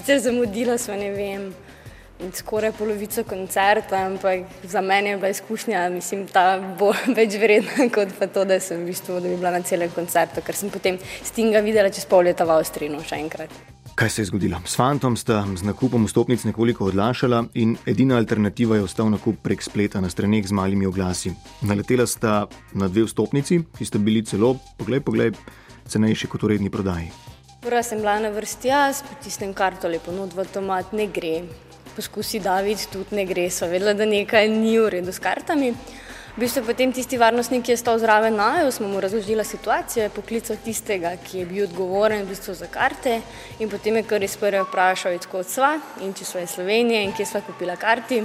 Sicer zamudila smo, ne vem, skoraj polovico koncerta, ampak za mene je bila izkušnja, mislim, ta bo več vredna kot pa to, da sem v bistvu, da bi bila na celem koncertu, ker sem potem Stinga videla čez pol leta v Avstriji, no še enkrat. Kaj se je zgodilo? S fantom sta z nakupom vstopnic nekoliko odlašala in edina alternativa je ostal nakup prek spleta na straneh z malimi oglasi. Naletela sta na dve vstopnici, ki sta bili celo, poglej, poglej, cenejši kot v redni prodaji. Prva sem bila na vrsti jaz, potisnem karto lepo not v tomat, ne gre. Poskusi David, tudi ne gre, so vedela, da nekaj ni v redu s kartami. V bistvu potem tisti varnostnik, ki je stal zraven naju, smo mu razložila situacijo, poklical tistega, ki je bil odgovoren v bistvu za karte in potem je kar iz prve vprašal, odkot sva in če sva iz Slovenije in kje sva kupila karti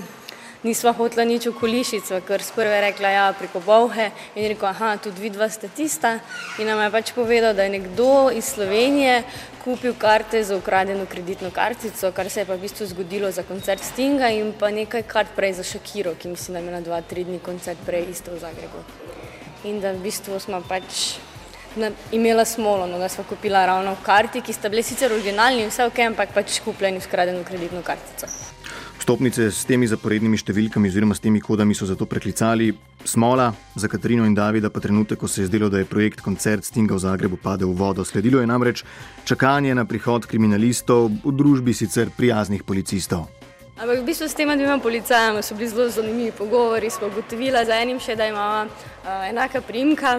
nisva hotla nič okolišica, ker sprve rekla, ja, preko Bovhe in rekel, aha, tudi vidva statista in nam je pač povedal, da je nekdo iz Slovenije kupil karte za ukradeno kreditno kartico, kar se je pa v bistvu zgodilo za koncert Stinga in pa nekaj kart prej za Shakiro, ki mislim, da je imela dva, tri dni koncert prej isto v Zagrebu. In da v bistvu smo pač na, imela smolo, no, da smo kupila ravno karti, ki sta bile sicer originalni in vse ok, ampak pač kupljeni v skradeno kreditno kartico. Vstopnice s temi zaporednimi številkami oziroma s temi kodami so zato preklicali. Smola za Katarino in Davida pa trenutek, ko se je zdelo, da je projekt koncert Stinga v Zagrebu padel v vodo. Sledilo je namreč čakanje na prihod kriminalistov v družbi sicer prijaznih policistov. Ampak v bistvu s tema dvema policajama so bili zelo zanimivi pogovori. Smo ugotovili za enim še, da imamo uh, enaka primka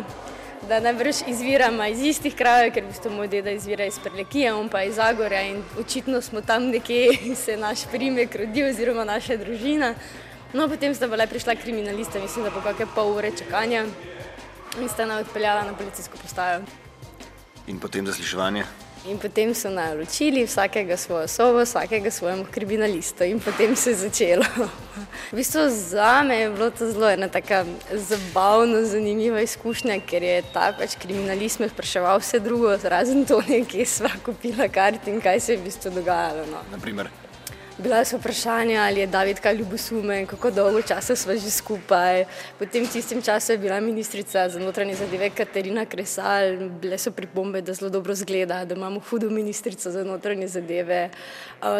da najbrž izviramo iz istih krajev, ker v bistvu moj deda izvira iz Prlekije, on pa iz Zagorja in očitno smo tam nekje se naš primek rodil oziroma naša družina. No, potem sta bila prišla kriminalista, mislim, da po kakšne pol ure čakanja in sta nas odpeljala na policijsko postajo. In potem zasliševanje? In potem so naročili vsakega svojo sobo, vsakega svojemu kriminalistu, in potem se je začelo. V bistvu za me je bilo to zelo ena tako zabavna, zanimiva izkušnja, ker je ta pač kriminalist me spraševal vse drugo, razen to, kje sva kupila kart in kaj se je v bistvu dogajalo. No. Naprimer. Bila so vprašanja, ali je David kaj ljubosumen, kako dolgo časa smo že skupaj. Potem v tistem času je bila ministrica za notranje zadeve Katarina Kresal, bile so pripombe, da zelo dobro zgleda, da imamo hudo ministrico za notranje zadeve,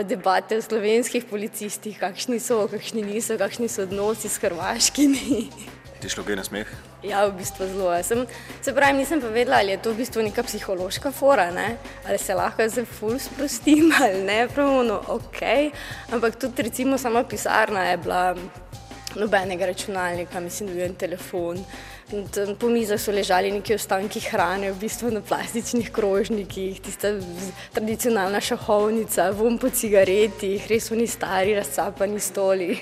debate o slovenskih policistih, kakšni so, kakšni niso, kakšni so odnosi s hrvaškimi. Ti šlo kaj na smeh? Ja, v bistvu zelo. Sem, se pravi, nisem pa vedela, ali je to v bistvu neka psihološka fora, ne? ali se lahko zdaj ful sprostim ali ne, pravno ok. Ampak tudi recimo sama pisarna je bila nobenega računalnika, mislim, da je en telefon. Po mizah so ležali neki ostanki hrane, v bistvu na plastičnih krožnikih, tista tradicionalna šahovnica, vom po cigaretih, res oni stari, razcapani stoli.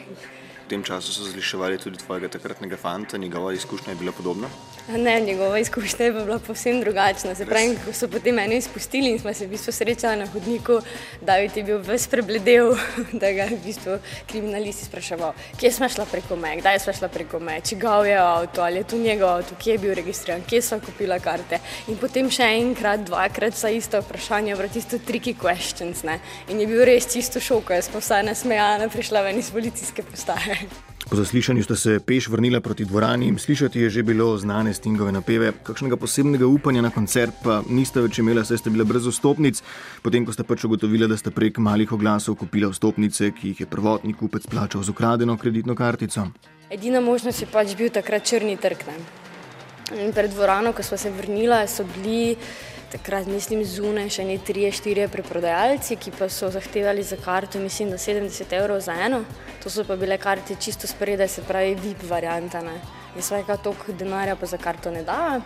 V tem času so zliševali tudi tvojega takratnega fanta, njegova izkušnja je bila podobna? Ne, njegova izkušnja je bila povsem drugačna. Se pravi, ko so potem mene izpustili in smo se v bistvu srečali na hodniku, da je bil ves prebledel, da ga je v bistvu kriminalist spraševal, kje smo šla preko me, kdaj smo šla preko me, čigav je avto, ali je tu njegov avto, kje je bil registriran, kje so kupila karte. In potem še enkrat, dvakrat sa isto vprašanje, vrati isto tricky questions. Ne? In je bil res čisto šok, jaz pa vsaj nasmejana prišla ven iz policijske postaje. Po zaslišanju ste se peš vrnila proti dvorani, slišati je že bilo znane stingove napeve, kakšnega posebnega upanja na koncert pa niste več imela, saj ste bile brez vstopnic, potem ko ste pač ugotovila, da ste prek malih oglasov kupila vstopnice, ki jih je prvotni kupec plačal z ukradeno kreditno kartico. Edina možnost je pač bil takrat črni trg. In pred dvorano, ko smo se vrnila, so bili takrat, mislim, zunaj še ne tri, štiri preprodajalci, ki pa so zahtevali za karto, mislim, da 70 evrov za eno. To so pa bile karte čisto spredaj, se pravi, VIP varianta. Ne. Jaz svojega toliko denarja pa za karto ne da.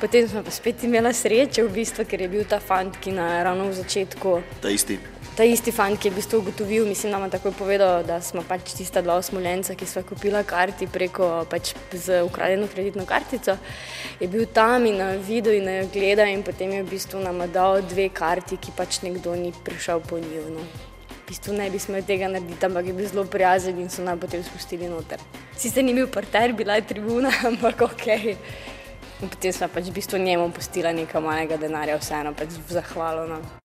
Potem smo pa spet imeli srečo, v bistvu, ker je bil ta fant, ki na ravno v začetku. Ta isti ta isti fant, ki je v bistvu ugotovil, mislim, da nam je takoj povedal, da smo pač tista dva osmoljenca, ki smo kupila karti preko pač z ukradeno kreditno kartico, je bil tam in na vidu in na gleda in potem je v bistvu nam dal dve karti, ki pač nekdo ni prišel po njiju. No. V bistvu ne bi smeli tega narediti, ampak je bil zelo prijazen in so nam potem spustili noter. Sicer ni bil parter, bila je tribuna, ampak ok. Potem smo pač v bistvu njemu postila nekaj malega denarja, vseeno pač v zahvalo. No.